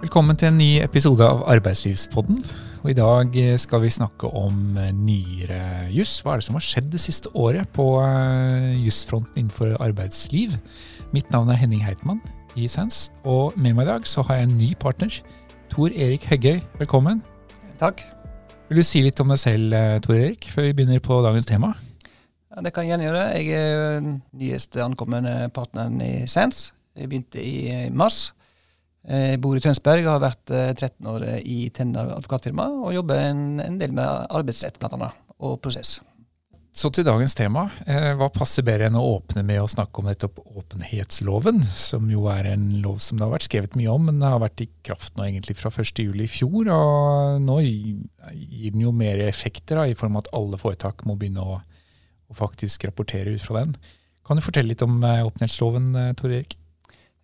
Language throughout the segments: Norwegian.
Velkommen til en ny episode av Arbeidslivspodden. Og I dag skal vi snakke om eh, nyere juss. Hva er det som har skjedd det siste året på eh, jussfronten innenfor arbeidsliv? Mitt navn er Henning Heitmann i Sens, og med meg i dag så har jeg en ny partner. Tor Erik Heggøy, velkommen. Takk. Vil du si litt om deg selv, eh, Tor Erik, før vi begynner på dagens tema? Ja, det kan jeg gjerne gjøre. Jeg er den nyeste ankommende partneren i Sens. Jeg begynte i mars. Jeg bor i Tønsberg og har vært 13 år i Tenner advokatfirma og jobber en, en del med arbeidsrett annet, og prosess. Så til dagens tema. Hva passer bedre enn å åpne med å snakke om nettopp åpenhetsloven, som jo er en lov som det har vært skrevet mye om, men det har vært i kraft nå egentlig fra 1.7 i fjor. Og nå gir den jo mer effekter da, i form av at alle foretak må begynne å, å faktisk rapportere ut fra den. Kan du fortelle litt om åpenhetsloven, Tor Erik?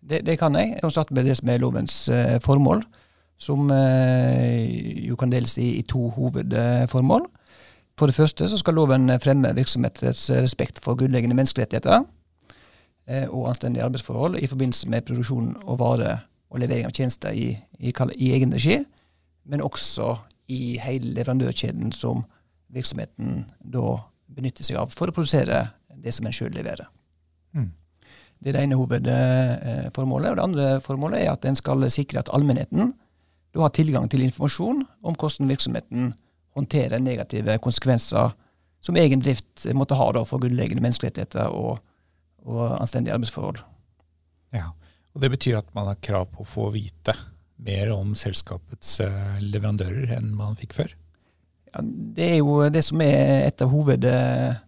Det, det, kan jeg. Jeg starter med det som er lovens eh, formål, som eh, jo kan deles i, i, to hovedformål. For det første så skal loven fremme virksomhetens respekt for grunnleggende menneskerettigheter eh, og anstendige arbeidsforhold i forbindelse med produksjon og vare og levering av tjenester i, i, i egen regi, men også i hele leverandørkjeden som virksomheten da benytter seg av for å produsere det som en sjøl leverer. Mm. Det er det ene hovedformålet. Og det andre formålet er at en skal sikre at allmennheten da har tilgang til informasjon om hvordan virksomheten håndterer negative konsekvenser som egen drift måtte ha da, for grunnleggende menneskerettigheter og, og anstendige arbeidsforhold. Ja, og Det betyr at man har krav på å få vite mer om selskapets eh, leverandører enn man fikk før? Ja, Det er jo det som er et av hoved Eh,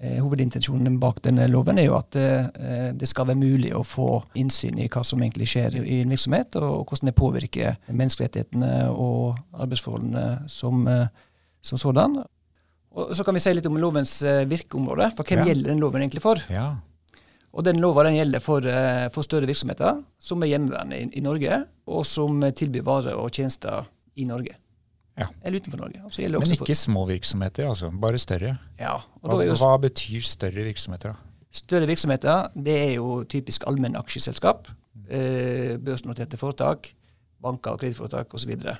hovedintensjonen bak denne loven er jo at eh, det skal være mulig å få innsyn i hva som egentlig skjer i en virksomhet, og hvordan det påvirker menneskerettighetene og arbeidsforholdene som, eh, som sådan. Og Så kan vi si litt om lovens virkeområde. For hvem ja. gjelder den loven egentlig for? Ja. Og den Loven den gjelder for, for, større virksomheter som er hjemmeværende i, i Norge, og som tilbyr varer og tjenester i Norge. Ja. Eller utenfor Norge. Men ikke små virksomheter, altså. Bare større. Ja. Hva, hva, betyr større virksomheter, da? Større virksomheter det er jo typisk allmennaksjeselskap. Eh, børsnoterte foretak, banker og kredittforetak osv. Så,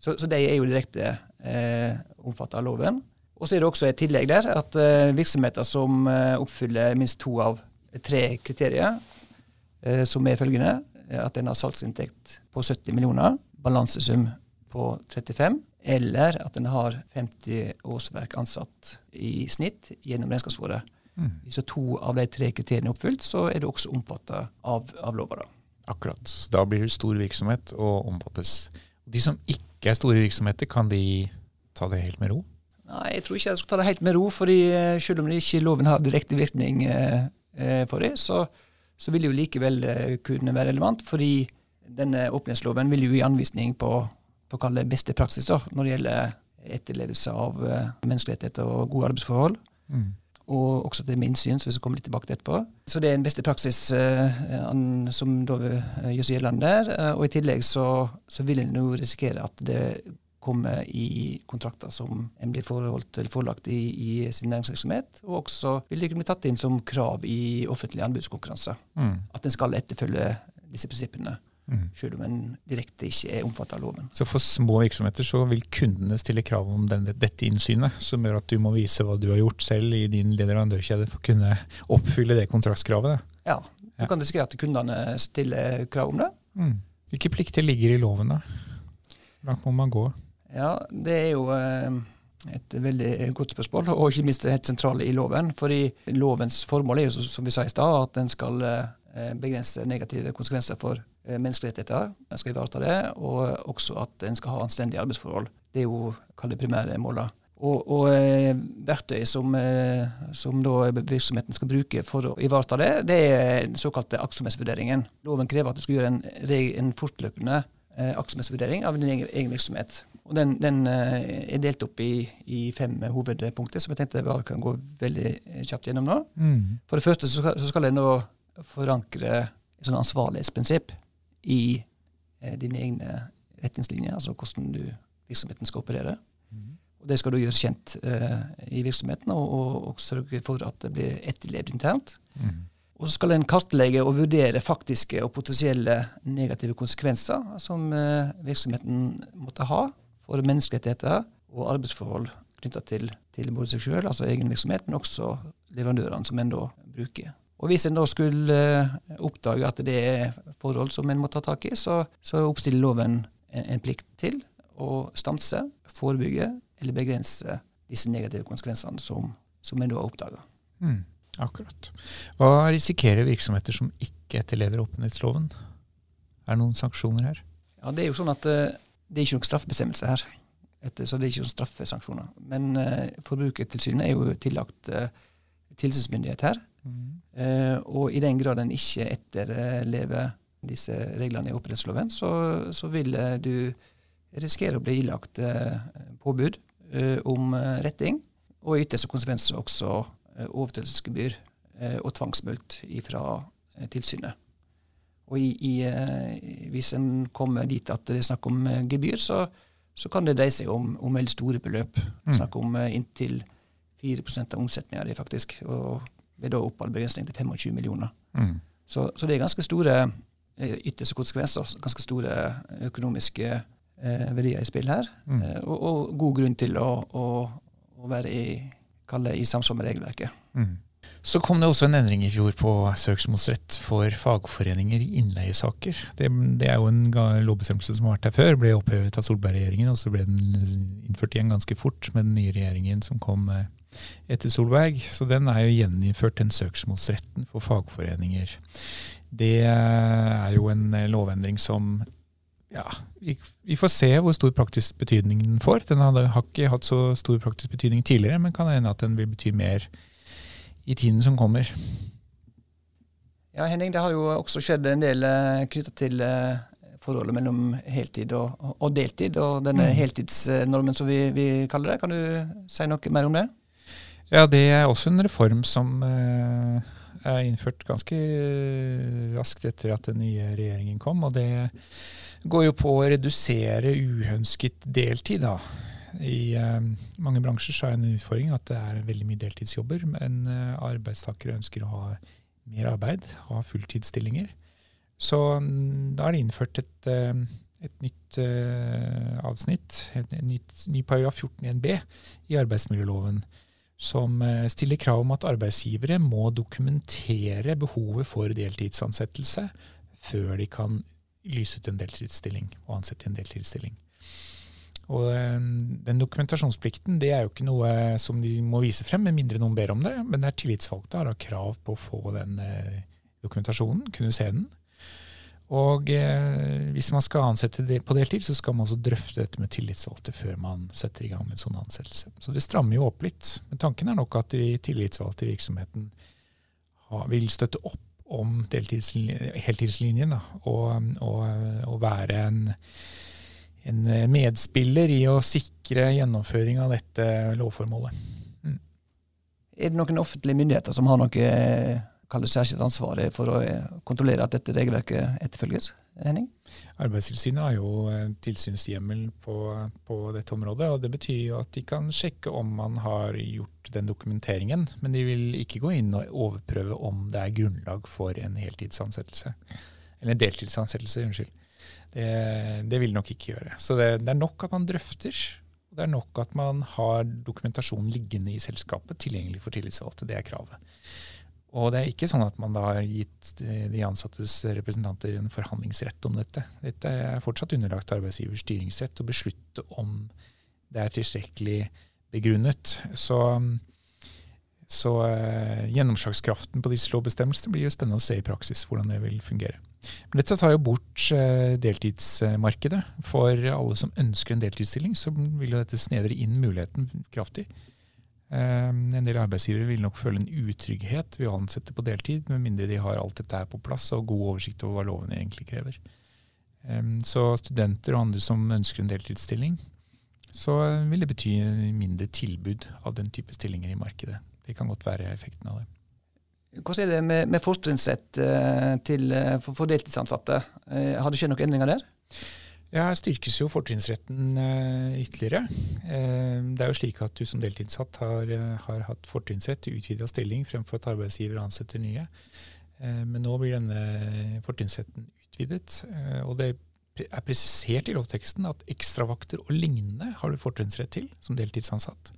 så Så de er jo direkte eh, omfattet av loven. Og så er det også et tillegg der at eh, virksomheter som eh, oppfyller minst to av tre kriterier, eh, som er følgende at en har salgsinntekt på 70 millioner, balansesum på 35, eller at en har 50 årsverk ansatt i snitt gjennom regnskapsåret. Mm. Hvis to av de tre kriteriene er oppfylt, så er det også omfatta av, av lova. Akkurat. Da blir det stor virksomhet og omfattes. De som ikke er store virksomheter, kan de ta det helt med ro? Nei, jeg tror ikke jeg skal ta det helt med ro. fordi eh, Selv om ikke loven har direkte virkning eh, eh, for det, så, så, vil det jo likevel eh, kunne være relevant. fordi denne åpenhetsloven vil jo gi anvisning på på å kalle beste praksis da, når det gjelder etterlevelse av uh, menneskerettigheter og gode arbeidsforhold. Mm. Og også til min syn, så vi skal komme litt tilbake til etterpå. Så det er en beste praksis an, som da gjør seg gjeldende der. og i tillegg så, så vil en jo risikere at det kommer i kontrakter som en blir forholdt, forelagt i, i, sin næringsvirksomhet. Og også vil det kunne bli tatt inn som krav i offentlige anbudskonkurranser. Mm. At en skal etterfølge disse prinsippene. Mm. Selv om en direkte ikke er omfattet av loven. Så for små virksomheter så vil kundene stille krav om denne, dette innsynet, som gjør at du må vise hva du har gjort selv i din leverandørkjede for å kunne oppfylle det kontraktskravet? Ja, du kan risikere at kundene stiller krav om det. Mm. Hvilke plikter ligger i loven, da? Hvor langt må man gå? Ja, Det er jo eh, et veldig godt spørsmål, og ikke minst helt sentrale i loven. fordi lovens formål er jo, som vi sa i stad, at den skal eh, begrense negative konsekvenser for menneskerettigheter. En skal ivareta det, og også at en skal ha anstendige arbeidsforhold. Det er jo det primære målet. Og, og eh, verktøy som, eh, som virksomheten skal bruke for å ivareta det, det er den såkalte aktsomhetsvurderingen. Loven krever at du skal gjøre en, en fortløpende eh, aktsomhetsvurdering av din egen, egen virksomhet. Og Den, den eh, er delt opp i, i, fem hovedpunkter, som jeg tenkte jeg kan gå veldig kjapt gjennom nå. Mm. For det første så skal, så skal jeg nå forankre et sånn ansvarlighetsprinsipp i eh, dine egne retningslinjer, altså hvordan du, virksomheten skal operere. Mm. Og Det skal du gjøre kjent eh, i virksomheten, og, og, og, sørge for at det blir etterlevd internt. Mm. Og så skal en kartlegge og vurdere faktiske og potensielle negative konsekvenser som eh, virksomheten måtte ha for menneskerettigheter og arbeidsforhold knytta til, til, både seg sjøl, altså egen virksomhet, men også leverandørene som en da bruker. Og Hvis en da skulle eh, oppdage at det er forhold som en må ta tak i, så, så oppstiller loven en, en plikt til å stanse, forebygge eller begrense disse negative konsekvensene som, som en da har oppdaga. Mm. Akkurat. Hva risikerer virksomheter som ikke etterlever åpenhetsloven? Er det noen sanksjoner her? Ja, Det er jo sånn at uh, det er ikke noen straffebestemmelse her. Etter, så det er ikke noen straffesanksjoner. Men uh, Forbrukertilsynet er jo tillagt uh, tilsynsmyndighet her. Mm. og i den grad en ikke etterlever disse reglene i opprettsloven, så, så, vil du risikere å bli ilagt påbud om retting, og i ytterste konsekvens også Eh, overtredelsesgebyr eh, og tvangsmulkt fra eh, tilsynet. Og i, i, hvis en kommer dit at det er snakk om gebyr, så, så kan det dreie seg om, om veldig store beløp. Mm. Snakk om inntil 4 av omsetninga di, faktisk. Og ved da oppholdsbegrensning til 25 millioner. Mm. Så, så, det er ganske store ytterste konsekvenser, ganske store økonomiske eh, verdier i spill her. Mm. Eh, og, og, god grunn til å, å, å være i det, i samsvar med regelverket. Mm. Så kom det også en endring i fjor på søksmålsrett for fagforeninger i innleiesaker. Det, det, er jo en lovbestemmelse som har vært her før, ble opphevet av Solberg-regjeringen, og så ble den innført igjen ganske fort med den nye regjeringen som kom eh, etter Solberg. Så den er jo gjeninnført, den søksmålsretten for fagforeninger. Det er jo en eh, lovendring som ja, vi, vi, får se hvor stor praktisk betydning den får. Den hadde, har ikke hatt så stor praktisk betydning tidligere, men kan hende at den vil bety mer i tiden som kommer. Ja, Henning, det har jo også skjedd en del eh, knytta til uh, forholdet mellom heltid og, og, deltid, og denne mm. heltidsnormen som vi, vi, kaller det. Kan du si noe mer om det? Ja, det er også en reform som uh, er innført ganske raskt etter at den nye regjeringen kom. og det går jo på å redusere uønsket deltid. da. I uh, mange bransjer så er det en utfordring at det er veldig mye deltidsjobber, men uh, arbeidstakere ønsker å ha mer arbeid, ha fulltidsstillinger. Så um, da er det innført et, et nytt avsnitt, en ny, paragraf 14.1b i arbeidsmiljøloven, som stiller krav om at arbeidsgivere må dokumentere behovet for deltidsansettelse før de kan lyse ut en deltidsstilling og ansette en deltidsstilling. Og eh, Den dokumentasjonsplikten det er jo ikke noe som de må vise frem, med mindre noen ber om det. Men det er tillitsvalgte har da krav på å få den eh, dokumentasjonen, kunne se den. Og eh, hvis man skal ansette det på deltid, så skal man også drøfte dette med tillitsvalgte før man setter i gang med en sånn ansettelse. Så det strammer jo opp litt. Men tanken er nok at de tillitsvalgte i virksomheten har, vil støtte opp om heltidslinjen. Da, og, og, og, være en, en, medspiller i å sikre gjennomføring av dette lovformålet. Mm. Er det noen offentlige myndigheter som har noe særskilt ansvaret for å kontrollere at dette regelverket etterfølges? Henning? Arbeidstilsynet har jo eh, tilsynshjemmel på, på, dette området. og Det betyr jo at de kan sjekke om man har gjort den dokumenteringen. Men de vil ikke gå inn og overprøve om det er grunnlag for en heltidsansettelse. Eller en deltidsansettelse, unnskyld. Det, det vil nok ikke gjøre. Så det, det er nok at man drøfter. Og Det er nok at man har dokumentasjon liggende i selskapet tilgjengelig for tillitsvalgte. Det er kravet. Og det er ikke sånn at man da har gitt de ansattes representanter en forhandlingsrett om dette. Dette er fortsatt underlagt arbeidsgivers styringsrett å beslutte om det er tilstrekkelig begrunnet. Så, så uh, gjennomslagskraften på disse lovbestemmelsene blir jo spennende å se i praksis hvordan det vil fungere. Men dette tar jo bort uh, deltidsmarkedet. For alle som ønsker en deltidsstilling, så vil jo dette snevre inn muligheten kraftig. Ehm, en del arbeidsgivere vil nok føle en utrygghet ved å ansette på deltid, med mindre de har alt dette her på plass og god oversikt over hva lovene egentlig krever. Ehm, så studenter og andre som ønsker en deltidsstilling, så vil det bety mindre tilbud av den type stillinger i markedet. Det kan godt være effekten av det. Hvordan er det med, med fortrinnsrett eh, eh, for, for deltidsansatte? Eh, har det skjedd noen endringer der? Ja, Her styrkes jo fortrinnsretten uh, ytterligere. Uh, det er jo slik at du som deltidsatt har, uh, har hatt fortrinnsrett til utvida stilling fremfor at arbeidsgiver ansetter nye. Eh, men nå blir denne fortrinnsretten utvidet. Eh, og det er presisert i lovteksten at ekstravakter og lignende har du fortrinnsrett til som deltidsansatt.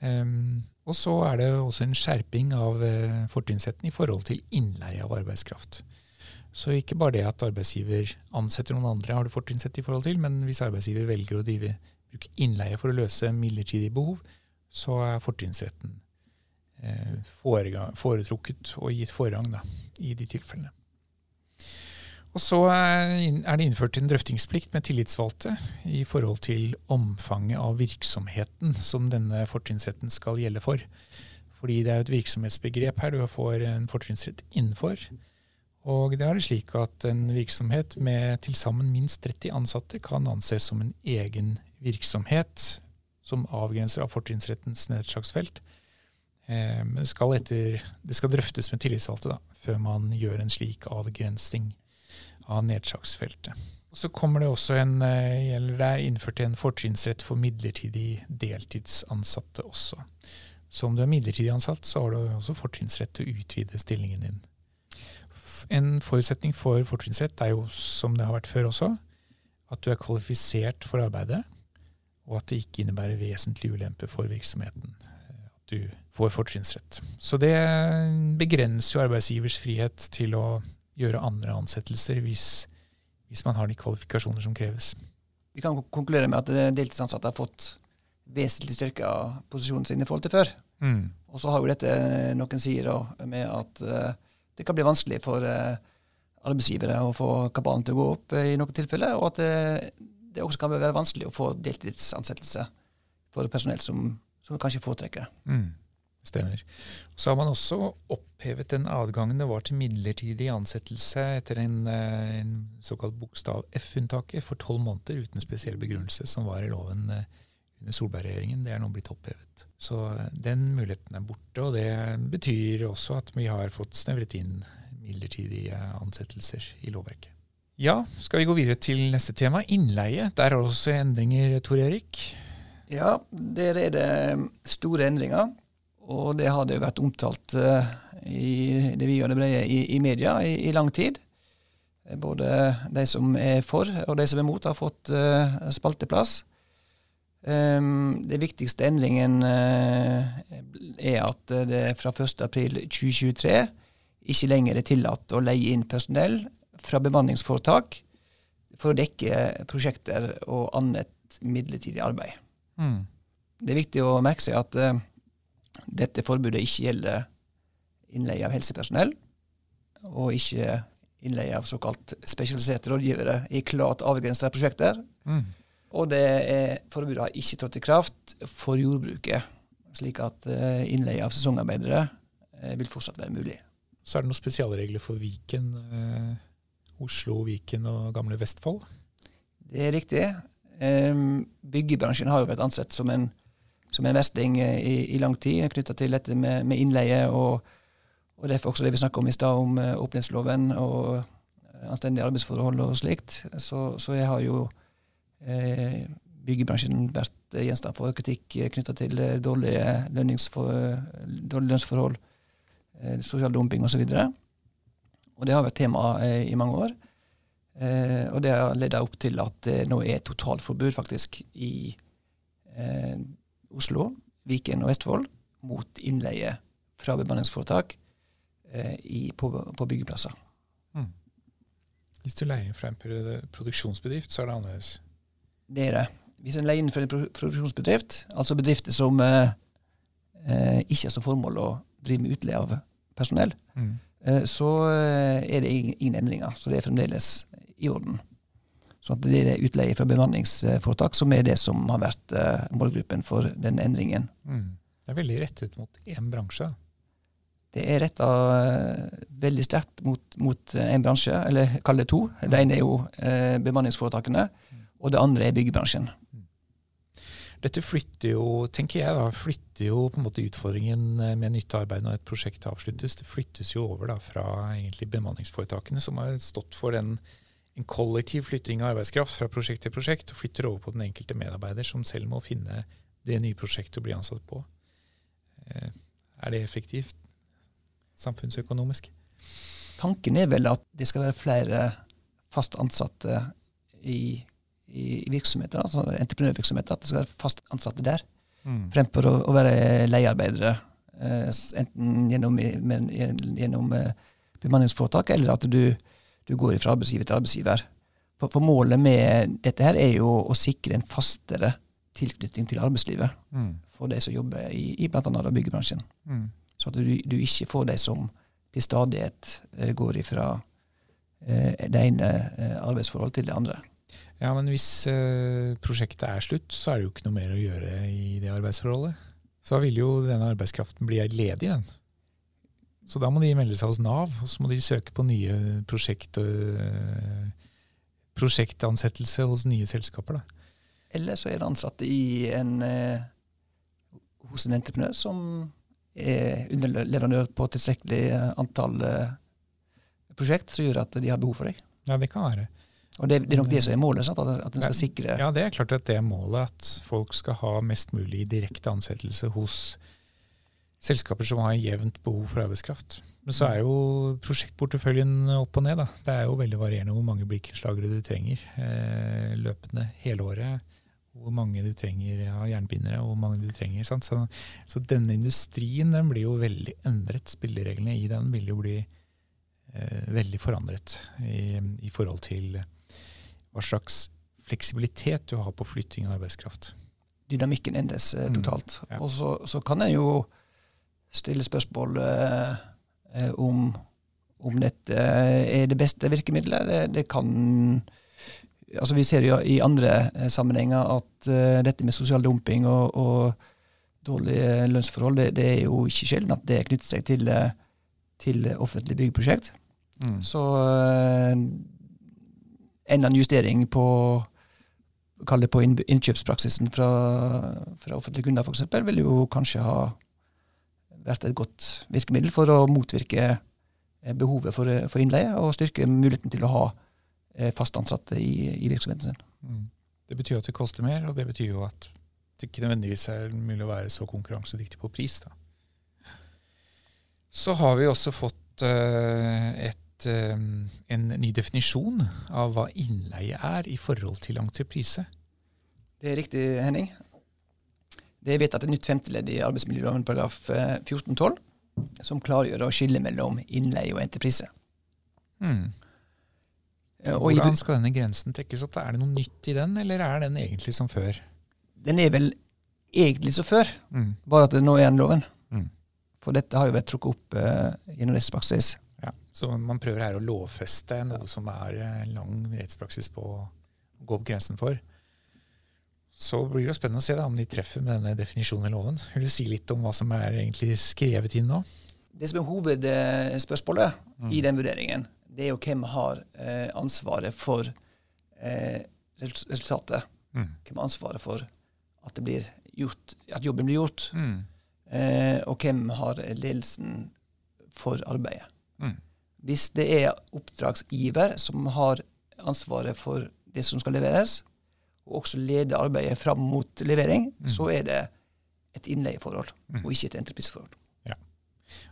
Um, og så er det også en skjerping av uh, fortrinnsretten i forhold til innleie av arbeidskraft. Så ikke bare det at arbeidsgiver ansetter noen andre, har du fortrinnsrett i forhold til, men hvis arbeidsgiver velger å drive, bruke innleie for å løse midlertidige behov, så er fortrinnsretten uh, foretrukket og gitt forrang da, i de tilfellene. Og så er det innført en drøftingsplikt med tillitsvalgte i forhold til omfanget av virksomheten som denne fortrinnsretten skal gjelde for. Fordi det er et virksomhetsbegrep her du får en fortrinnsrett innenfor. Og det er slik at en virksomhet med til sammen minst 30 ansatte kan anses som en egen virksomhet som avgrenser av fortrinnsrettens nedslagsfelt. Eh, men skal, det skal drøftes med tillitsvalgte da, før man gjør en slik avgrensning av nedslagsfeltet. Så kommer det også en, eh, eller det er innført en fortrinnsrett for midlertidig deltidsansatte også. Så om du er midlertidig ansatt, så har du også fortrinnsrett til å utvide stillingen din. En forutsetning for fortrinnsrett er jo, som det har vært før også, at du er kvalifisert for arbeidet, og at det ikke innebærer vesentlig ulempe for virksomheten. At du får fortrinnsrett. Så det begrenser jo arbeidsgivers frihet til å gjøre andre ansettelser hvis, hvis man har de kvalifikasjoner som kreves. Vi kan konkludere med at deltidsansatte har fått vesentlig styrka posisjonen sin i forhold til før. Mm. Og så har jo dette noen sider med at uh, det kan bli vanskelig for uh, arbeidsgivere å få kabalen til å gå opp uh, i noen tilfeller, og at det, det, også kan være vanskelig å få deltidsansettelse for personell som, som kanskje foretrekker det. Mm. Stemmer. Så har man også opphevet den adgangen det var til midlertidig ansettelse etter en, eh, en såkalt bokstav F-unntaket for tolv måneder uten spesiell begrunnelse, som var i loven eh, under Solberg-regjeringen. Det er nå blitt opphevet. Så eh, den muligheten er borte, og det betyr også at vi har fått snevret inn midlertidige ansettelser i lovverket. Ja, skal vi gå videre til neste tema, innleie. Der er det også endringer, Tor Erik? Ja, der er det store endringer. Og det hadde jo vært omtalt uh, i det vi gjør det brede i, i media i, i, lang tid. Både de som er for og de som er mot, har fått spalteplass. Um, det viktigste endringen uh, er at det fra 1.4.2023 ikke lenger er tillatt å leie inn personell fra bemanningsforetak for å dekke prosjekter og annet midlertidig arbeid. Mm. Det er viktig å merke seg at dette forbudet ikke gjelder innleie av helsepersonell, og ikke innleie av såkalt spesialiserte rådgivere i klart avgrensede prosjekter. Mm. Og det er, forbudet har ikke trådt i kraft for jordbruket, slik at uh, innleie av sesongarbeidere uh, vil fortsatt være mulig. Så er det noen spesialregler for Viken, uh, Oslo, Viken og gamle Vestfold? Det er riktig. Um, byggebransjen har jo vært ansett som en som en vesting eh, i, i lang tid, knytta til dette med, med innleie. Og, og derfor også det vi snakka om i stad, om åpningsloven og anstendige arbeidsforhold og slikt. Så, så jeg har jo byggebransjen vært gjenstand for kritikk knytta til dårlige, dårlige lønnsforhold, sosial dumping osv. Og, så og det har vært tema i mange år. og det har leda opp til at det nå er totalforbud faktisk i Oslo, Viken og Vestfold mot innleie fra bemanningsforetak eh, på, på, byggeplasser. Mm. Hvis du leier fra en produksjonsbedrift, så er det annerledes? Det er det. Hvis en leier inn fra en produksjonsbedrift, altså bedrifter som eh, eh, ikke har som formål å drive med utleie av personell, mm. eh, så eh, er det ingen endringer. Så det er fremdeles i orden. Så det er utleie fra bemanningsforetak som er det som har vært eh, målgruppen for den endringen. Mm. Det er veldig rettet mot én bransje? Det er retta uh, veldig sterkt mot, mot en bransje, eller kall det to. Mm. Det ene er jo bemanningsforetakene, mm. Og det andre er byggebransjen. Dette flytter jo, tenker jeg da, flytter jo på en måte utfordringen med nyttearbeid når et prosjekt avsluttes. Det flyttes jo over da fra egentlig bemanningsforetakene, som har stått for den en kollektiv flytting av arbeidskraft fra prosjekt til prosjekt, og flytter over på den enkelte medarbeider, som selv må finne det nye prosjektet å bli ansatt på. Eh, er det effektivt samfunnsøkonomisk? Tanken er vel at det skal være flere fast ansatte i, i virksomheter, altså entreprenørvirksomheter. At det skal være fast ansatte der, mm. fremfor å, å være leiearbeidere. Eh, enten gjennom, men, gjennom eh, bemanningsforetak, eller at du, du går fra arbeidsgiver til arbeidsgiver. For, for, målet med dette her er jo å sikre en fastere tilknytning til arbeidslivet mm. for de som jobber i, i bl.a. byggebransjen. Mm. Så at du, du, ikke får de som til stadighet uh, går ifra uh, det ene uh, arbeidsforholdet til det andre. Ja, Men hvis prosjektet er slutt, så er det jo ikke noe mer å gjøre i det arbeidsforholdet. Så da vil jo denne arbeidskraften bli ledig, den. Så da må de melde seg hos Nav, og så må de søke på nye prosjekt, prosjektansettelse hos nye selskaper. da. Eller så er det ansatte i en, eh, hos en entreprenør som er underleverandør på tilstrekkelig eh, antall eh, prosjekt, som gjør at de har behov for deg. Ja, det kan være. Og det, det er nok det som er målet? Sant? At en skal sikre Ja, det er klart at det er målet. At folk skal ha mest mulig direkte ansettelse hos selskaper som har jevnt behov for arbeidskraft. Men så er jo prosjektporteføljen opp og ned. Da. Det er jo veldig varierende hvor mange blikkenslagere du trenger eh, løpende hele året hvor mange du trenger av ja, jernbindere, og hvor mange du trenger. Så, så, denne industrien den blir jo veldig endret. Spillereglene i den vil jo bli eh, veldig forandret i, i, forhold til hva slags fleksibilitet du har på flytting av arbeidskraft. Dynamikken endres eh, mm, totalt. Mm, ja. Og så, så, kan en jo stille spørsmål eh, eh, om, om dette er det beste virkemidlet. Det, det kan altså Vi ser jo i andre eh, sammenhenger at eh, dette med sosial dumping og, og dårlige lønnsforhold, det, det, er jo ikke sjelden at det knytter seg til, eh, til offentlige byggeprosjekt. Mm. Så uh, en justering på kall det på innkjøpspraksisen fra, fra offentlige kunder f.eks., vil jo kanskje ha vært et godt virkemiddel for å motvirke behovet for, for innleie og styrke muligheten til å ha fast ansatte i, i virksomheten sin. Mm. Det betyr at det koster mer, og det betyr jo at det ikke nødvendigvis er mulig å være så konkurransedyktig på pris. Da. Så har vi også fått et, uh, en ny definisjon av hva innleie er i forhold til entreprise. Det er riktig, Henning. Det er vedtatt et nytt femteledd i arbeidsmiljøloven paragraf 14-12, eh, som klargjør å skille mellom innleie og entreprise. Mm. Hvordan skal denne grensen trekkes opp? Er det noe nytt i den, eller er den egentlig som før? Den er vel egentlig som før, mm. bare at det nå er den loven. Mm. For dette har jo vært trukket opp uh, gjennom rettspraksis. Så man prøver her å lovfeste noe som er uh, lang rettspraksis på å gå opp grensen for. Så blir det jo spennende å se da, om de treffer med denne definisjonen i loven. Vil du si litt om hva som er egentlig skrevet inn nå? Det som er hovedspørsmålet mm. i den vurderingen, det er jo hvem har eh, ansvaret for eh, resultatet. Mm. Hvem har ansvaret for at, gjort, at jobben blir gjort. Mm. Eh, og hvem har ledelsen for arbeidet. Mm. Hvis det er oppdragsgiver som har ansvaret for det som skal leveres, og også leder arbeidet fram mot levering, mm. så er det et innleieforhold, mm. og ikke et entrepriseforhold. Ja.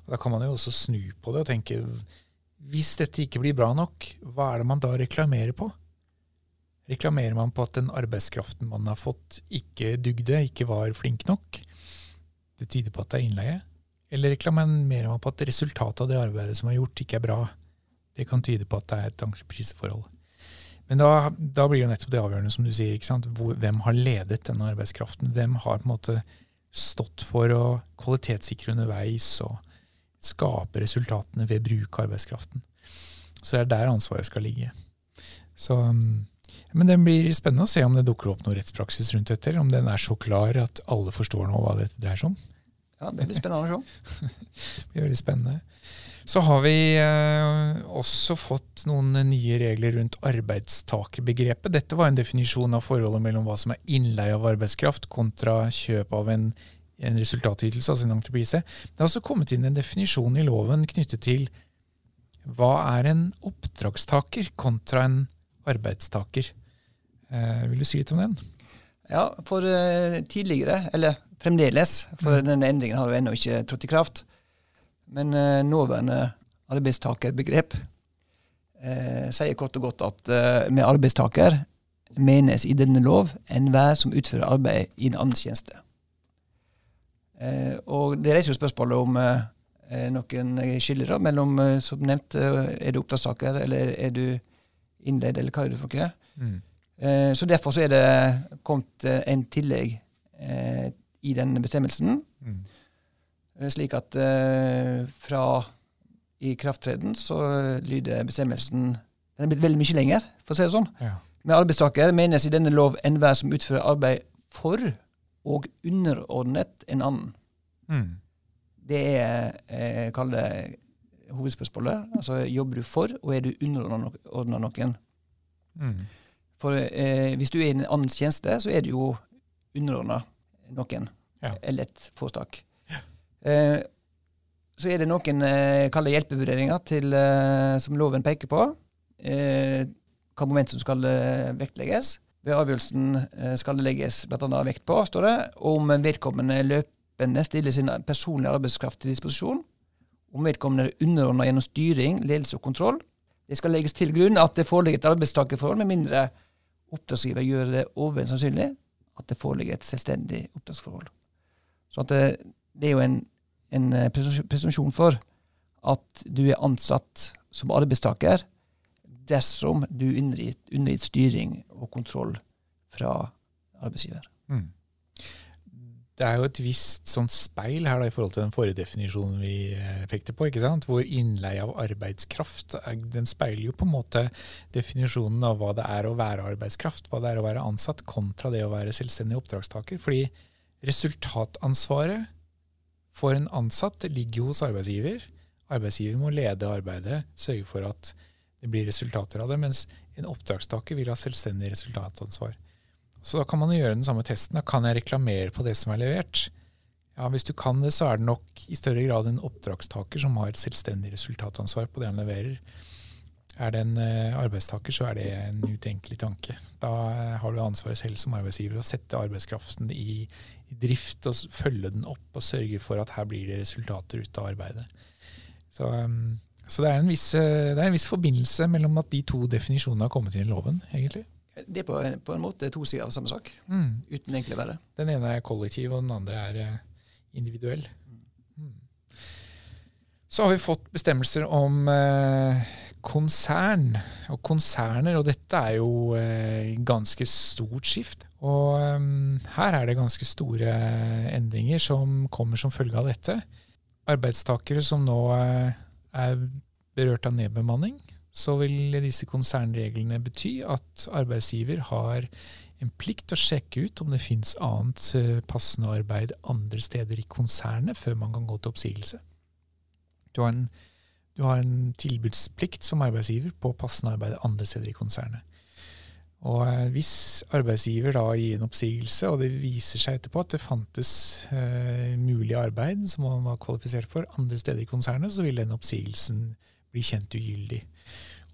Og da kan man jo også snu på det og tenke hvis dette ikke blir bra nok, hva er det man da reklamerer på? Reklamerer man på at den arbeidskraften man har fått, ikke dugde, ikke var flink nok? Det tyder på at det er innleie. Eller reklamerer man på at resultatet av det arbeidet som er gjort, ikke er bra? Det kan tyde på at det er et entrepriseforhold. Men da, da, blir det nettopp det avgjørende, som du sier. ikke sant? Hvem har ledet denne arbeidskraften? Hvem har på en måte stått for å kvalitetssikre underveis og skape resultatene ved bruk av arbeidskraften. Så det er der ansvaret skal ligge. Så, um, men det blir spennende å se om det dukker opp noe rettspraksis rundt dette, om den er så klar at alle forstår nå hva dette dreier seg om. Ja, det blir spennende å se. det blir veldig spennende. Så har vi eh, også fått noen nye regler rundt arbeidstakerbegrepet. Dette var en definisjon av forholdet mellom hva som er innleie av arbeidskraft kontra kjøp av en en resultatytelse, altså en entreprise. Det har også kommet inn en definisjon i loven knyttet til hva er en oppdragstaker kontra en arbeidstaker. Eh, vil du si litt om den? Ja, for eh, tidligere, eller fremdeles, for denne endringen har jo ennå ikke trådt i kraft, men eh, nåværende arbeidstakerbegrep eh, sier kort og godt at eh, med arbeidstaker menes i denne lov enhver som utfører arbeid i en annens tjeneste. Eh, og Det reiser jo spørsmålet om eh, eh noen skiller mellom, som nevnt, er du oppdragstaker eller er du innleid, eller hva er du for noe? Mm. Eh, så Derfor så er det kommet en tillegg i denne bestemmelsen, mm. slik at fra ikrafttreden så lyder bestemmelsen Den er blitt veldig mye lenger, for å si det sånn. Ja. Med arbeidstaker menes i denne lov enhver som utfører arbeid for og underordnet en annen. Mm. Det er eh, kall det hovedspørsmålet. Altså jobber du for, og er du underordna noen? Mm. For eh, hvis du er i en annens tjeneste, så er du jo underordna noen. Ja. Eller et foretak. Ja. Eh, så er det noen eh, hjelpevurderinger til, eh, som loven peker på. Eh, hva moment som skal eh, vektlegges. Ved avgjørelsen eh, skal det legges bl.a. vekt på, står det, om vedkommende løpende stiller sin personlige arbeidskraft til disposisjon, om vedkommende er underordna gjennom styring, ledelse og kontroll. Det skal legges til grunn at det foreligger et arbeidstakerforhold, med mindre oppdragsgiver gjør det overveldende sannsynlig at det foreligger et selvstendig oppdragsforhold. Så det, det, er jo en, en presumpsjon for at du er ansatt som arbeidstaker dersom du er undergitt styring og kontroll fra arbeidsgiver. Mm. Det er jo et visst sånn speil her da, i forhold til den forrige definisjonen vi eh, pekte på, ikke sant? hvor innleie av arbeidskraft den speiler jo på en måte definisjonen av hva det er å være arbeidskraft, hva det er å være ansatt, kontra det å være selvstendig oppdragstaker. Fordi resultatansvaret for en ansatt ligger jo hos arbeidsgiver. Arbeidsgiver må lede arbeidet, sørge for at det blir resultater av det, mens en oppdragstaker vil ha selvstendig resultatansvar. Så da kan man gjøre den samme testen. Da kan jeg reklamere på det som er levert. Ja, Hvis du kan det, så er det nok i større grad en oppdragstaker som har et selvstendig resultatansvar på det han leverer. Er det en uh, arbeidstaker, så er det en utenkelig tanke. Da uh, har du ansvaret selv som arbeidsgiver å sette arbeidskraften i, drift og følge den opp og sørge for at her blir det resultater ut av arbeidet. Så um, så det er, viss, eh, det er, en viss, forbindelse mellom at de to definisjonene har kommet inn i loven, egentlig. Det er på en, på en måte to sider av samme sak, mm. uten egentlig å være Den ene er kollektiv, og den andre er eh, individuell. Mm. Så har vi fått bestemmelser om eh, konsern og konserner, og dette er jo eh, ganske stort skift. Og um, her er det ganske store endringer som kommer som følge av dette. Arbeidstakere som nå eh, er berørt av nedbemanning, så vil disse konsernreglene bety at arbeidsgiver har en plikt å sjekke ut om det finnes annet eh, passende arbeid andre steder i konsernet før man kan gå til oppsigelse. Du har en, du har en tilbudsplikt som arbeidsgiver på passende arbeid andre steder i konsernet. Og eh, Hvis arbeidsgiver da gir en oppsigelse, og det viser seg etterpå at det fantes eh, mulig arbeid som man var kvalifisert for andre steder i konsernet, så vil den oppsigelsen bli kjent ugyldig.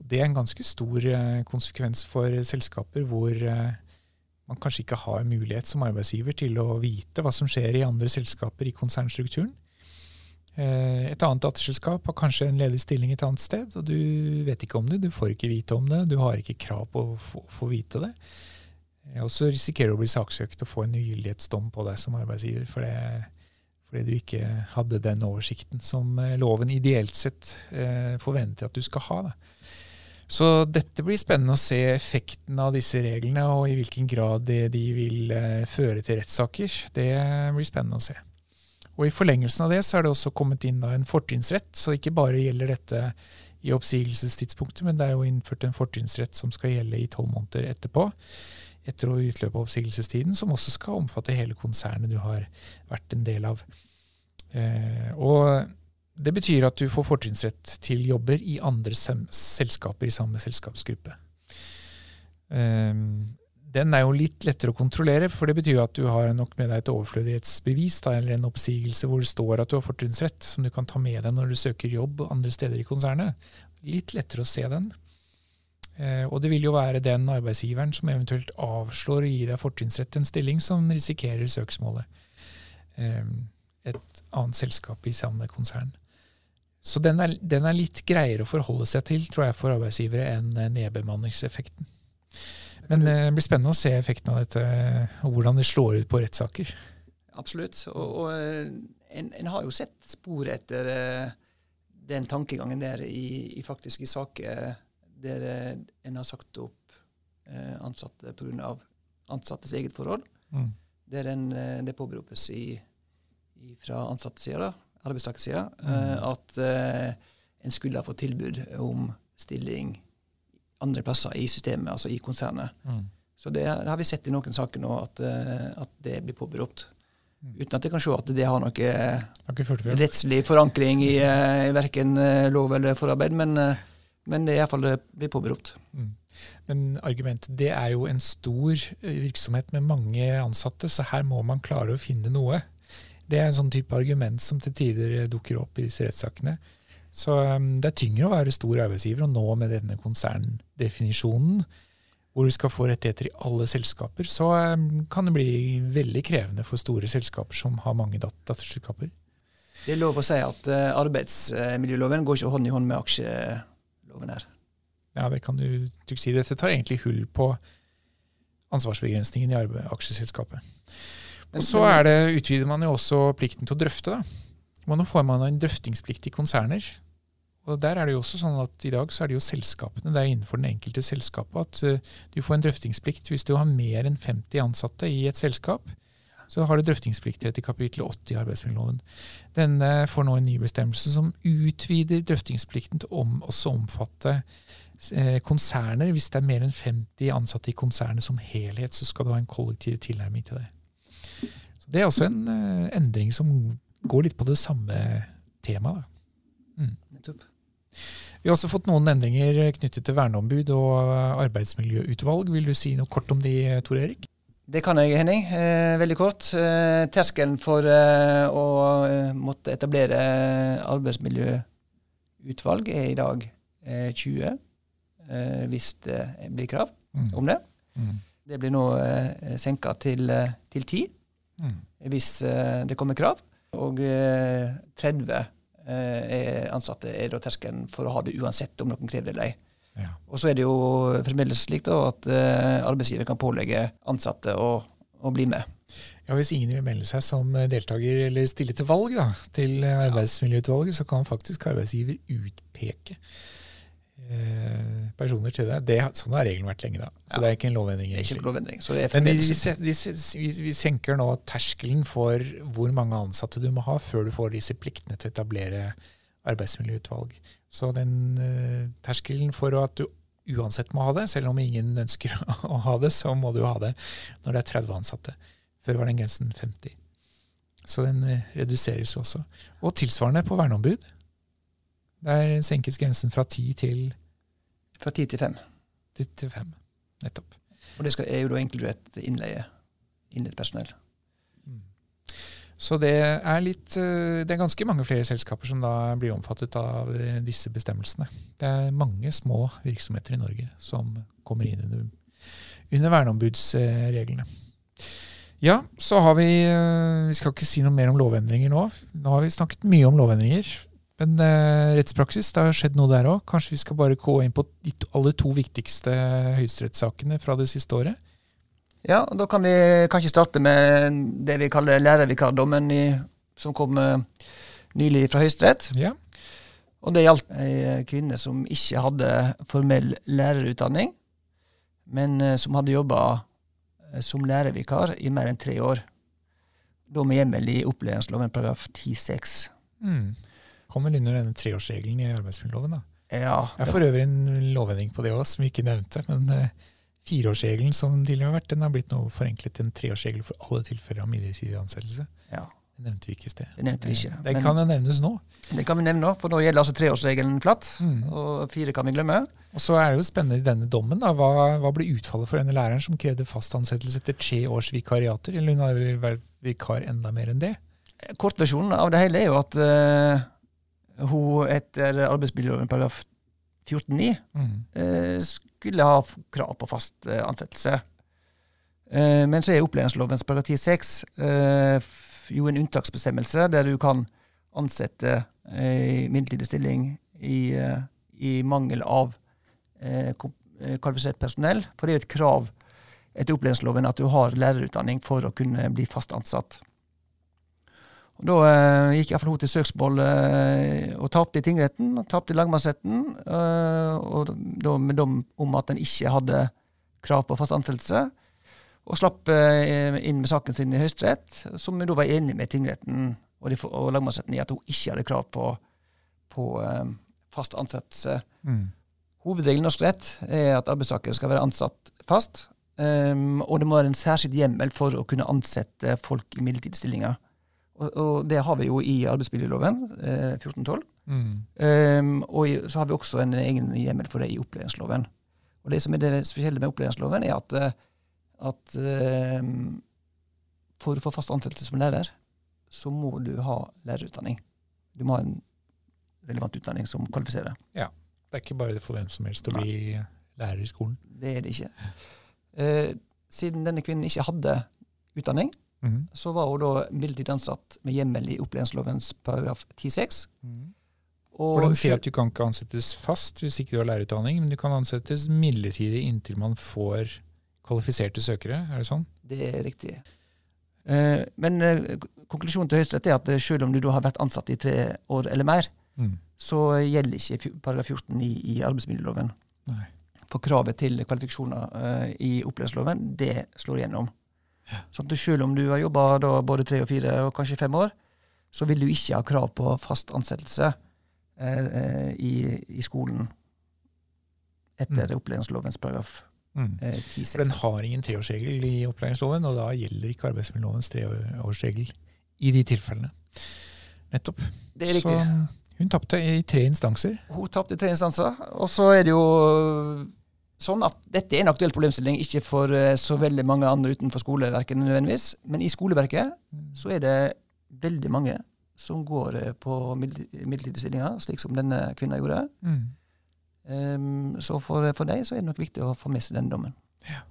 Det er en ganske stor eh, konsekvens for selskaper hvor eh, man kanskje ikke har mulighet som arbeidsgiver til å vite hva som skjer i andre selskaper i konsernstrukturen. Eh, et annet datterselskap har kanskje en ledig stilling et annet sted, og du vet ikke om det, du får ikke vite om det, du har ikke krav på å få, vite det. Og så risikerer du å bli saksøkt og få en ugyldighetsdom på deg som arbeidsgiver fordi, fordi du ikke hadde den oversikten som loven ideelt sett forventer at du skal ha. Da. Så dette blir spennende å se effekten av disse reglene, og i hvilken grad det de vil eh, føre til rettssaker. Det blir spennende å se. Og I forlengelsen av det så er det også kommet inn en fortrinnsrett. Så ikke bare gjelder dette i oppsigelsestidspunktet, men det er jo innført en fortrinnsrett som skal gjelde i tolv måneder etterpå. Etter å utløpe oppsigelsestiden, som også skal omfatte hele konsernet du har vært en del av. Eh, og det betyr at du får fortrinnsrett til jobber i andre selskaper i samme selskapsgruppe. Um, den er jo litt lettere å kontrollere, for det betyr at du har nok med deg et overflødighetsbevis da, eller en oppsigelse hvor det står at du har fortrinnsrett, som du kan ta med deg når du søker jobb andre steder i konsernet. Litt lettere å se den. Eh, og det vil jo være den arbeidsgiveren som eventuelt avslår å gi deg fortrinnsrett til en stilling, som risikerer søksmålet. Eh, et annet selskap i samme konsern. Så den er, den er, litt greiere å forholde seg til, tror jeg, for arbeidsgivere enn nedbemanningseffekten. Men det blir spennende å se effekten av dette, og hvordan det slår ut på rettssaker. Absolutt. Og, og en, en, har jo sett spor etter den tankegangen der i, i faktisk i saker der en har sagt opp ansatte pga. ansattes eget forhold. Mm. Der en, det påberopes i, i, fra ansattesida, arbeidstakersida, mm. Eh, at uh, en skulle ha fått tilbud om stilling andre plasser i systemet, altså i konsernet. Mm. Så det, har vi sett i noen saker nå, at, uh, at det blir påberopt. Mm. Uten at jeg kan se at det har noe rettslig forankring i, i verken lov eller forarbeid, men, men det er iallfall blir påberopt. Mm. Men argumentet det er jo en stor virksomhet med mange ansatte, så her må man klare å finne noe. Det er en sånn type argument som til tider dukker opp i disse rettssakene. Så um, det er tyngre å være stor arbeidsgiver, og nå med denne konserndefinisjonen, hvor du skal få rettigheter i alle selskaper, så um, kan det bli veldig krevende for store selskaper som har mange dat datterselskaper. Det er lov å si at uh, arbeidsmiljøloven går ikke hånd i hånd med aksjeloven her. Ja, det kan du trygt si. Dette tar egentlig hull på ansvarsbegrensningen i aksjeselskapet. Og så er det, utvider man jo også plikten til å drøfte. da. Nå får man en drøftingsplikt i konserner. Og der er det jo også sånn at I dag så er det jo selskapene, det er innenfor den enkelte selskapet at uh, du får en drøftingsplikt hvis du har mer enn 50 ansatte i et selskap. Så har du drøftingsplikt etter kapittel 80 i arbeidsmiljøloven. Denne får nå en ny bestemmelse som utvider drøftingsplikten til å også omfatte uh, konserner. Hvis det er mer enn 50 ansatte i konsernet som helhet, så skal du ha en kollektiv tilnærming til det. Så Det er også en uh, endring som går litt på det samme temaet. Mm. Vi har også fått noen endringer knyttet til verneombud og arbeidsmiljøutvalg. Vil du si noe kort om de, Tor Erik? Det kan jeg, Henning. Eh, veldig kort. Eh, terskelen for eh, å eh, måtte etablere arbeidsmiljøutvalg er i dag 20, eh, hvis det blir krav mm. om det. Mm. Det blir nå senka til, til 10 mm. hvis uh, det kommer krav. Og uh, 30 uh, ansatte er da terskelen for å ha det uansett om noen krever det eller ei. Ja. Og så er det jo fremdeles slik da, at arbeidsgiver kan pålegge ansatte å, å, bli med. Ja, Hvis ingen vil melde seg som deltaker eller stille til valg da, til arbeidsmiljøutvalget, så kan faktisk arbeidsgiver utpeke Eh, personer til det. det. Sånn har regelen vært lenge. da. Så ja. det er ikke en lovendring. Det er ikke en lovendring. Så det er Men vi, vi, vi, senker nå terskelen for hvor mange ansatte du må ha før du får disse pliktene til å etablere arbeidsmiljøutvalg. Så den uh, terskelen for at du uansett må ha det, selv om ingen ønsker å ha det, så må du ha det når det er 30 ansatte. Før var den grensen 50. Så den uh, reduseres også. Og tilsvarende på verneombud. Der senkes grensen fra ti til Fra ti til fem. Til, til fem, nettopp. Og det skal, er jo da inkludert innleie. Innleid personell. Mm. Så det er litt eh, Det er ganske mange flere selskaper som da blir omfattet av disse bestemmelsene. Det er mange små virksomheter i Norge som kommer inn under, under verneombudsreglene. Ja, så har vi eh, Vi skal ikke si noe mer om lovendringer nå. Nå har vi snakket mye om lovendringer. Men eh, rettspraksis, det har skjedd noe der òg. Kanskje vi skal bare gå inn på de alle to viktigste høyesterettssakene fra det siste året? Ja, da kan vi kanskje starte med det vi kaller lærervikardommen i, som kom uh, nylig fra Høyesterett. Ja. Og det gjaldt ei kvinne som ikke hadde formell lærerutdanning, men uh, som hadde jobba uh, som lærervikar i mer enn tre år. Da med hjemmel i opplæringsloven paragraf 10-6. Mm. Kommer vel under denne treårsregelen i arbeidsmiljøloven. da. Ja, Jeg får øvrig en lovendring på det òg, som vi ikke nevnte. Men uh, fireårsregelen som tidligere har vært, den har blitt nå forenklet til en treårsregel for alle tilfeller av midlertidig ansettelse. Ja. Det nevnte vi ikke i sted. Det nevnte vi ikke. Det kan jo nevnes nå. Det kan vi nevne nå, for nå gjelder altså treårsregelen flatt. Mm. Og fire kan vi glemme. Og så er det jo spennende i denne dommen. da, Hva, hva ble utfallet for denne læreren som krevde fast ansettelse etter tre års vikariater? Eller hun har vært vikar enda mer enn det? Kortversjonen av det hele er jo at uh, hun etter arbeidsmiljøloven paragraf 14-9 mm. eh, skulle ha krav på fast eh, ansettelse. Eh, men så er opplæringslovens paragraf 10-6 eh, jo en unntaksbestemmelse der du kan ansette i midlertidig stilling i, i mangel av kvalifisert personell. For det er jo et krav etter opplæringsloven at du har lærerutdanning for å kunne bli fast ansatt. Og Da eh, gikk iallfall hun til søksmål eh, og tapte i tingretten, og tapte i lagmannsretten, eh, og da med dom om at en ikke hadde krav på fast ansettelse. Og slapp eh, inn med saken sin i Høyesterett, som da var enig med tingretten og, de, og lagmannsretten i at hun ikke hadde krav på, på eh, fast ansettelse. Mm. Hovedregelen i norsk rett er at arbeidstaker skal være ansatt fast, um, og det må være en særskilt hjemmel for å kunne ansette folk i midlertidige stillinger. Og, og, det har vi jo i arbeidsmiljøloven, eh, 1412. Mm. Um, og så har vi også en egen hjemmel for det i opplæringsloven. Og det som er det spesielle med opplæringsloven, er at, eh, at um, for å få fast ansettelse som lærer, så må du ha lærerutdanning. Du må ha en relevant utdanning som kvalifiserer. Ja, Det er ikke bare for hvem som helst å bli lærer i skolen. Det er det ikke. Eh, siden denne kvinnen ikke hadde utdanning, Mm. Så var hun da midlertidig ansatt med hjemmel i opplæringslovens paragraf 10-6. Mm. Og den sier at du kan ikke ansettes fast hvis ikke du har lærerutdanning, men du kan ansettes midlertidig inntil man får kvalifiserte søkere. Er det sånn? Det er riktig. Eh, men eh, konklusjonen til Høyesterett er at eh, selv om du da har vært ansatt i tre år eller mer, mm. så gjelder ikke paragraf 14 i, i arbeidsmiljøloven. Nei. For kravet til kvalifikasjoner eh, i opplæringsloven, det slår igjennom. Sånn at selv om du har jobba både tre og fire og kanskje fem år, så vil du ikke ha krav på fast ansettelse eh, eh i, i, skolen etter mm. opplæringslovens paragraf mm. eh, 10 For den har ingen treårsregel i opplæringsloven, og da gjelder ikke arbeidsmiljølovens treårsregel i de tilfellene. Nettopp. Det er riktig. Så hun tapte i tre instanser. Hun tapte i tre instanser. Og så er det jo sånn at dette er en aktuell problemstilling, ikke for uh, så veldig mange andre utenfor skoleverket nødvendigvis, men i skoleverket så er det veldig mange som går uh, på midlertidige stillinger, slik som denne kvinna gjorde. Mm. Um, så for, for deg så er det nok viktig å få med seg denne dommen. Ja.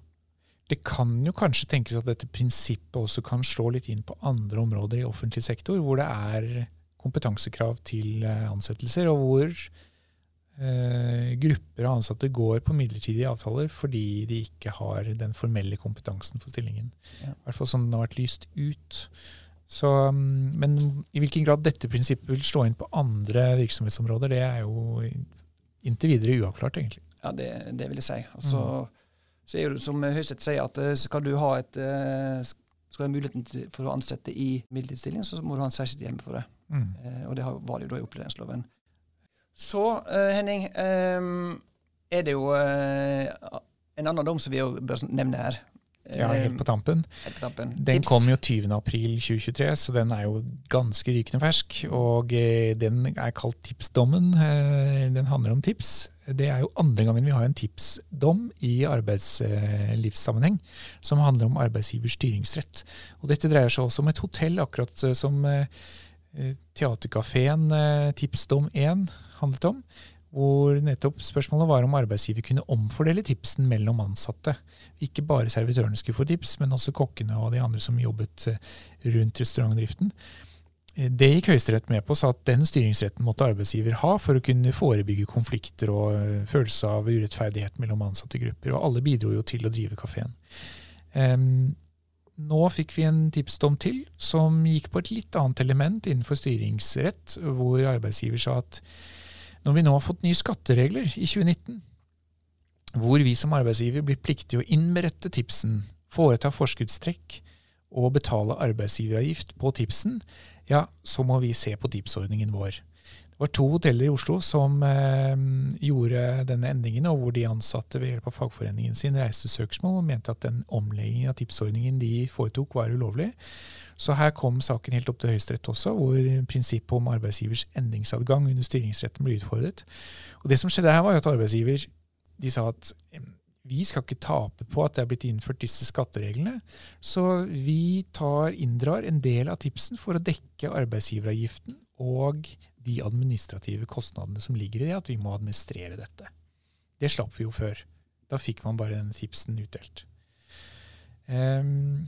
Det kan jo kanskje tenkes at dette prinsippet også kan slå litt inn på andre områder i offentlig sektor, hvor det er kompetansekrav til eh, ansettelser, og hvor eh, grupper av ansatte går på midlertidige avtaler fordi de ikke har den formelle kompetansen for stillingen. Ja. I hvert fall sånn den har vært lyst ut. Så, mm, men i hvilken grad dette prinsippet vil slå inn på andre virksomhetsområder, det er jo inntil videre uavklart, egentlig. Ja, det, det vil jeg si. Altså, mm. Så er det som Høyesterett sier, at eh, skal du ha et eh, skal du ha muligheten for å ansette i midlertidig stilling, så må du ha en særskilt hjemme for det. Mm. Eh, og det var det jo da i opplæringsloven. Så, uh, Henning, er det jo uh, en annen dom som vi bør nevne her. Ja, helt på tampen. Helt på tampen. Den Tips. kom jo 20.4.2023, så den er jo ganske rykende fersk. Og eh, den er kalt tipsdommen. Eh, den handler om tips. Det er jo andre gangen vi har en tipsdom i arbeidslivssammenheng som handler om arbeidsgivers styringsrett. Og dette dreier seg også om et hotell, akkurat som eh, Teaterkafeen Tipsdom 1 handlet om. Hvor nettopp spørsmålet var om arbeidsgiver kunne omfordele tipsen mellom ansatte. Ikke bare servitørene skulle få tips, men også kokkene og de andre som jobbet eh, rundt restaurantdriften. Eh, det gikk Høyesterett med på, sa at den styringsretten måtte arbeidsgiver ha for å kunne forebygge konflikter og eh, følelse av urettferdighet mellom ansatte grupper. Og alle bidro jo til å drive kafeen. Um, nå fikk vi en tipsdom til som gikk på et litt annet element innenfor styringsrett, hvor arbeidsgiver sa at når vi nå har fått nye skatteregler i 2019, hvor vi som arbeidsgiver blir pliktig å innberette tipsen, foreta forskuddstrekk og betale arbeidsgiveravgift på tipsen, ja, så må vi se på tipsordningen vår. Det var to hoteller i Oslo som eh, gjorde denne endringen, og hvor de ansatte ved hjelp av fagforeningen sin reiste søksmål og mente at den omleggingen av tipsordningen de foretok, var ulovlig. Så her kom saken helt opp til Høyesterett også, hvor prinsippet om arbeidsgivers endringsadgang under styringsretten ble utfordret. Og Det som skjedde her, var at arbeidsgiver de sa at vi skal ikke tape på at det er blitt innført disse skattereglene, så vi tar, inndrar en del av tipsen for å dekke arbeidsgiveravgiften og de administrative kostnadene som ligger i det, at vi må administrere dette. Det slapp vi jo før. Da fikk man bare den tipsen utdelt. Um,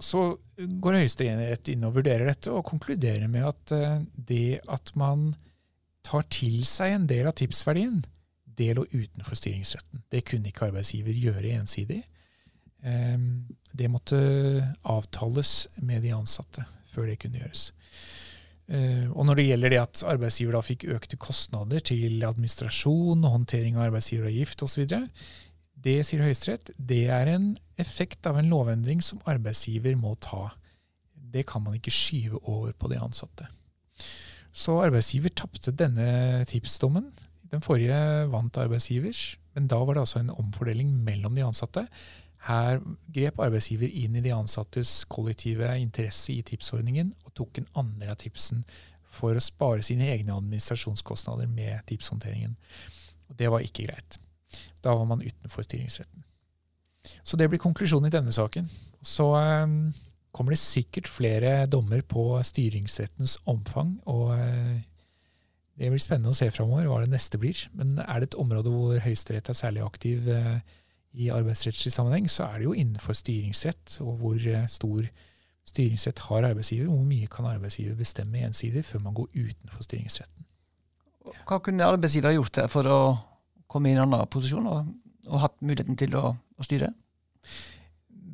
så går Høyesterett inn og vurderer dette, og konkluderer med at uh, det at man tar til seg en del av tipsverdien, det lå utenfor styringsretten. Det kunne ikke arbeidsgiver gjøre ensidig. Um, det måtte avtales med de ansatte før det kunne gjøres. Eh, og når det gjelder det at arbeidsgiver da fikk økte kostnader til administrasjon og håndtering av arbeidsgiveravgift osv., det sier Høyesterett, det er en effekt av en lovendring som arbeidsgiver må ta. Det kan man ikke skyve over på de ansatte. Så arbeidsgiver tapte denne tipsdommen. Den forrige vant arbeidsgivers, men da var det altså en omfordeling mellom de ansatte. Her grep arbeidsgiver inn i de ansattes kollektive interesse i tipsordningen og tok en andel av tipsen for å spare sine egne administrasjonskostnader med tipshåndteringen. Og Det var ikke greit. Da var man utenfor styringsretten. Så det blir konklusjonen i denne saken. Så um, kommer det sikkert flere dommer på styringsrettens omfang. og uh, Det blir spennende å se framover hva det neste blir. Men er det et område hvor Høyesterett er særlig aktiv uh, i arbeidsrettslig sammenheng, så er det jo innenfor styringsrett, og hvor uh, stor styringsrett har arbeidsgiver, og hvor mye kan arbeidsgiver bestemme ensidig før man går utenfor styringsretten. Hva kunne arbeidsgiver gjort for å komme i en annen posisjon og, og hatt muligheten til å, å styre?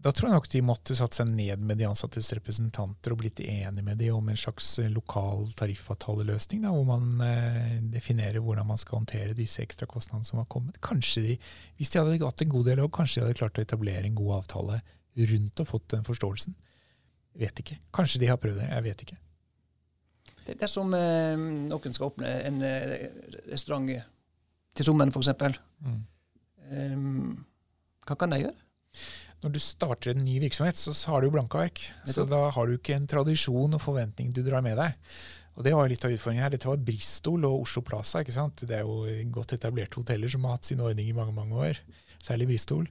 Da tror jeg nok de måtte satt seg ned med de ansattes representanter og blitt enige med de om en slags eh, lokal tariffavtaleløsning, da, hvor man eh, definerer hvordan man skal håndtere disse ekstra kostnadene som har kommet. Kanskje de, Hvis de hadde hatt en god dialog, kanskje de hadde klart å etablere en god avtale rundt og fått den forståelsen. Vet ikke. Kanskje de har prøvd det. Jeg vet ikke. Det, det er som eh, noen skal åpne en eh, restaurant til sommeren, f.eks. Mm. Um, hva kan de gjøre? Når du starter en ny virksomhet, så har du jo blanke ark. Så da har du ikke en tradisjon og forventning du drar med deg. Og det var litt av utfordringen her. Dette var Bristol og Oslo Plaza. ikke sant? Det er jo godt etablerte hoteller som har hatt sin ordning i mange mange år. Særlig Bristol.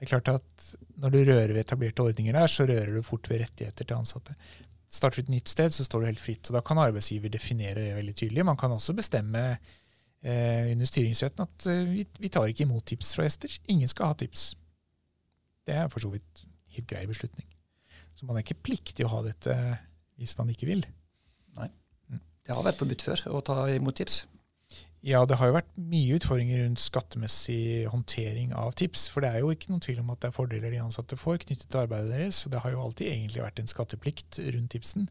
Det er klart at Når du rører ved etablerte ordninger der, så rører du fort ved rettigheter til ansatte. Starter du et nytt sted, så står du helt fritt. og Da kan arbeidsgiver definere det veldig tydelig. Man kan også bestemme eh, under styringsretten at eh, vi, vi, tar ikke imot tips fra gjester. Ingen skal ha tips. Det er for så vidt helt grei beslutning. Så man er ikke pliktig å ha dette hvis man ikke vil. Nei. Mm. Det har vært forbudt før å ta imot tips. Ja, det har jo vært mye utfordringer rundt skattemessig håndtering av tips. For det er jo ikke noen tvil om at det er fordeler de ansatte får knyttet til arbeidet deres. Så det har jo alltid egentlig vært en skatteplikt rundt tipsen.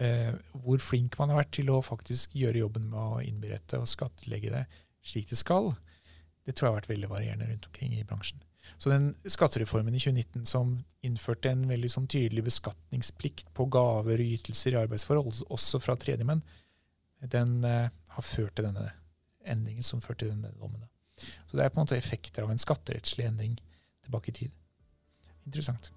Eh, hvor flink man har vært til å faktisk gjøre jobben med å innberette og skattlegge det slik det skal, det tror jeg har vært veldig varierende rundt omkring i bransjen. Så den skattereformen i 2019 som innførte en veldig sånn tydelig beskatningsplikt på gaver og ytelser i arbeidsforhold, også fra tredjemenn, den eh, har ført til denne endringen som førte til denne dommen. Så det er på en måte effekter av en skatterettslig endring tilbake i tid. Interessant.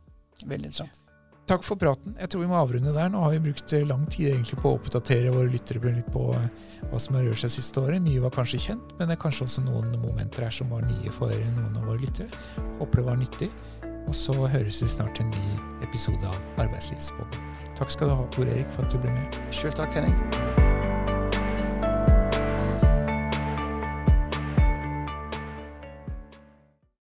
Veldig interessant. Takk for praten. Jeg tror vi må avrunde der. Nå har vi brukt lang tid egentlig på å oppdatere våre lyttere litt på eh, hva som har rørt seg siste året. Mye var kanskje kjent, men det er kanskje også noen momenter her som var nye for noen av våre lyttere. Håper det var nyttig. Og så høres vi snart til en ny episode av Arbeidslivspodden. Takk skal du ha, Tor Erik, for at du ble med. Sjøl takk, Henning.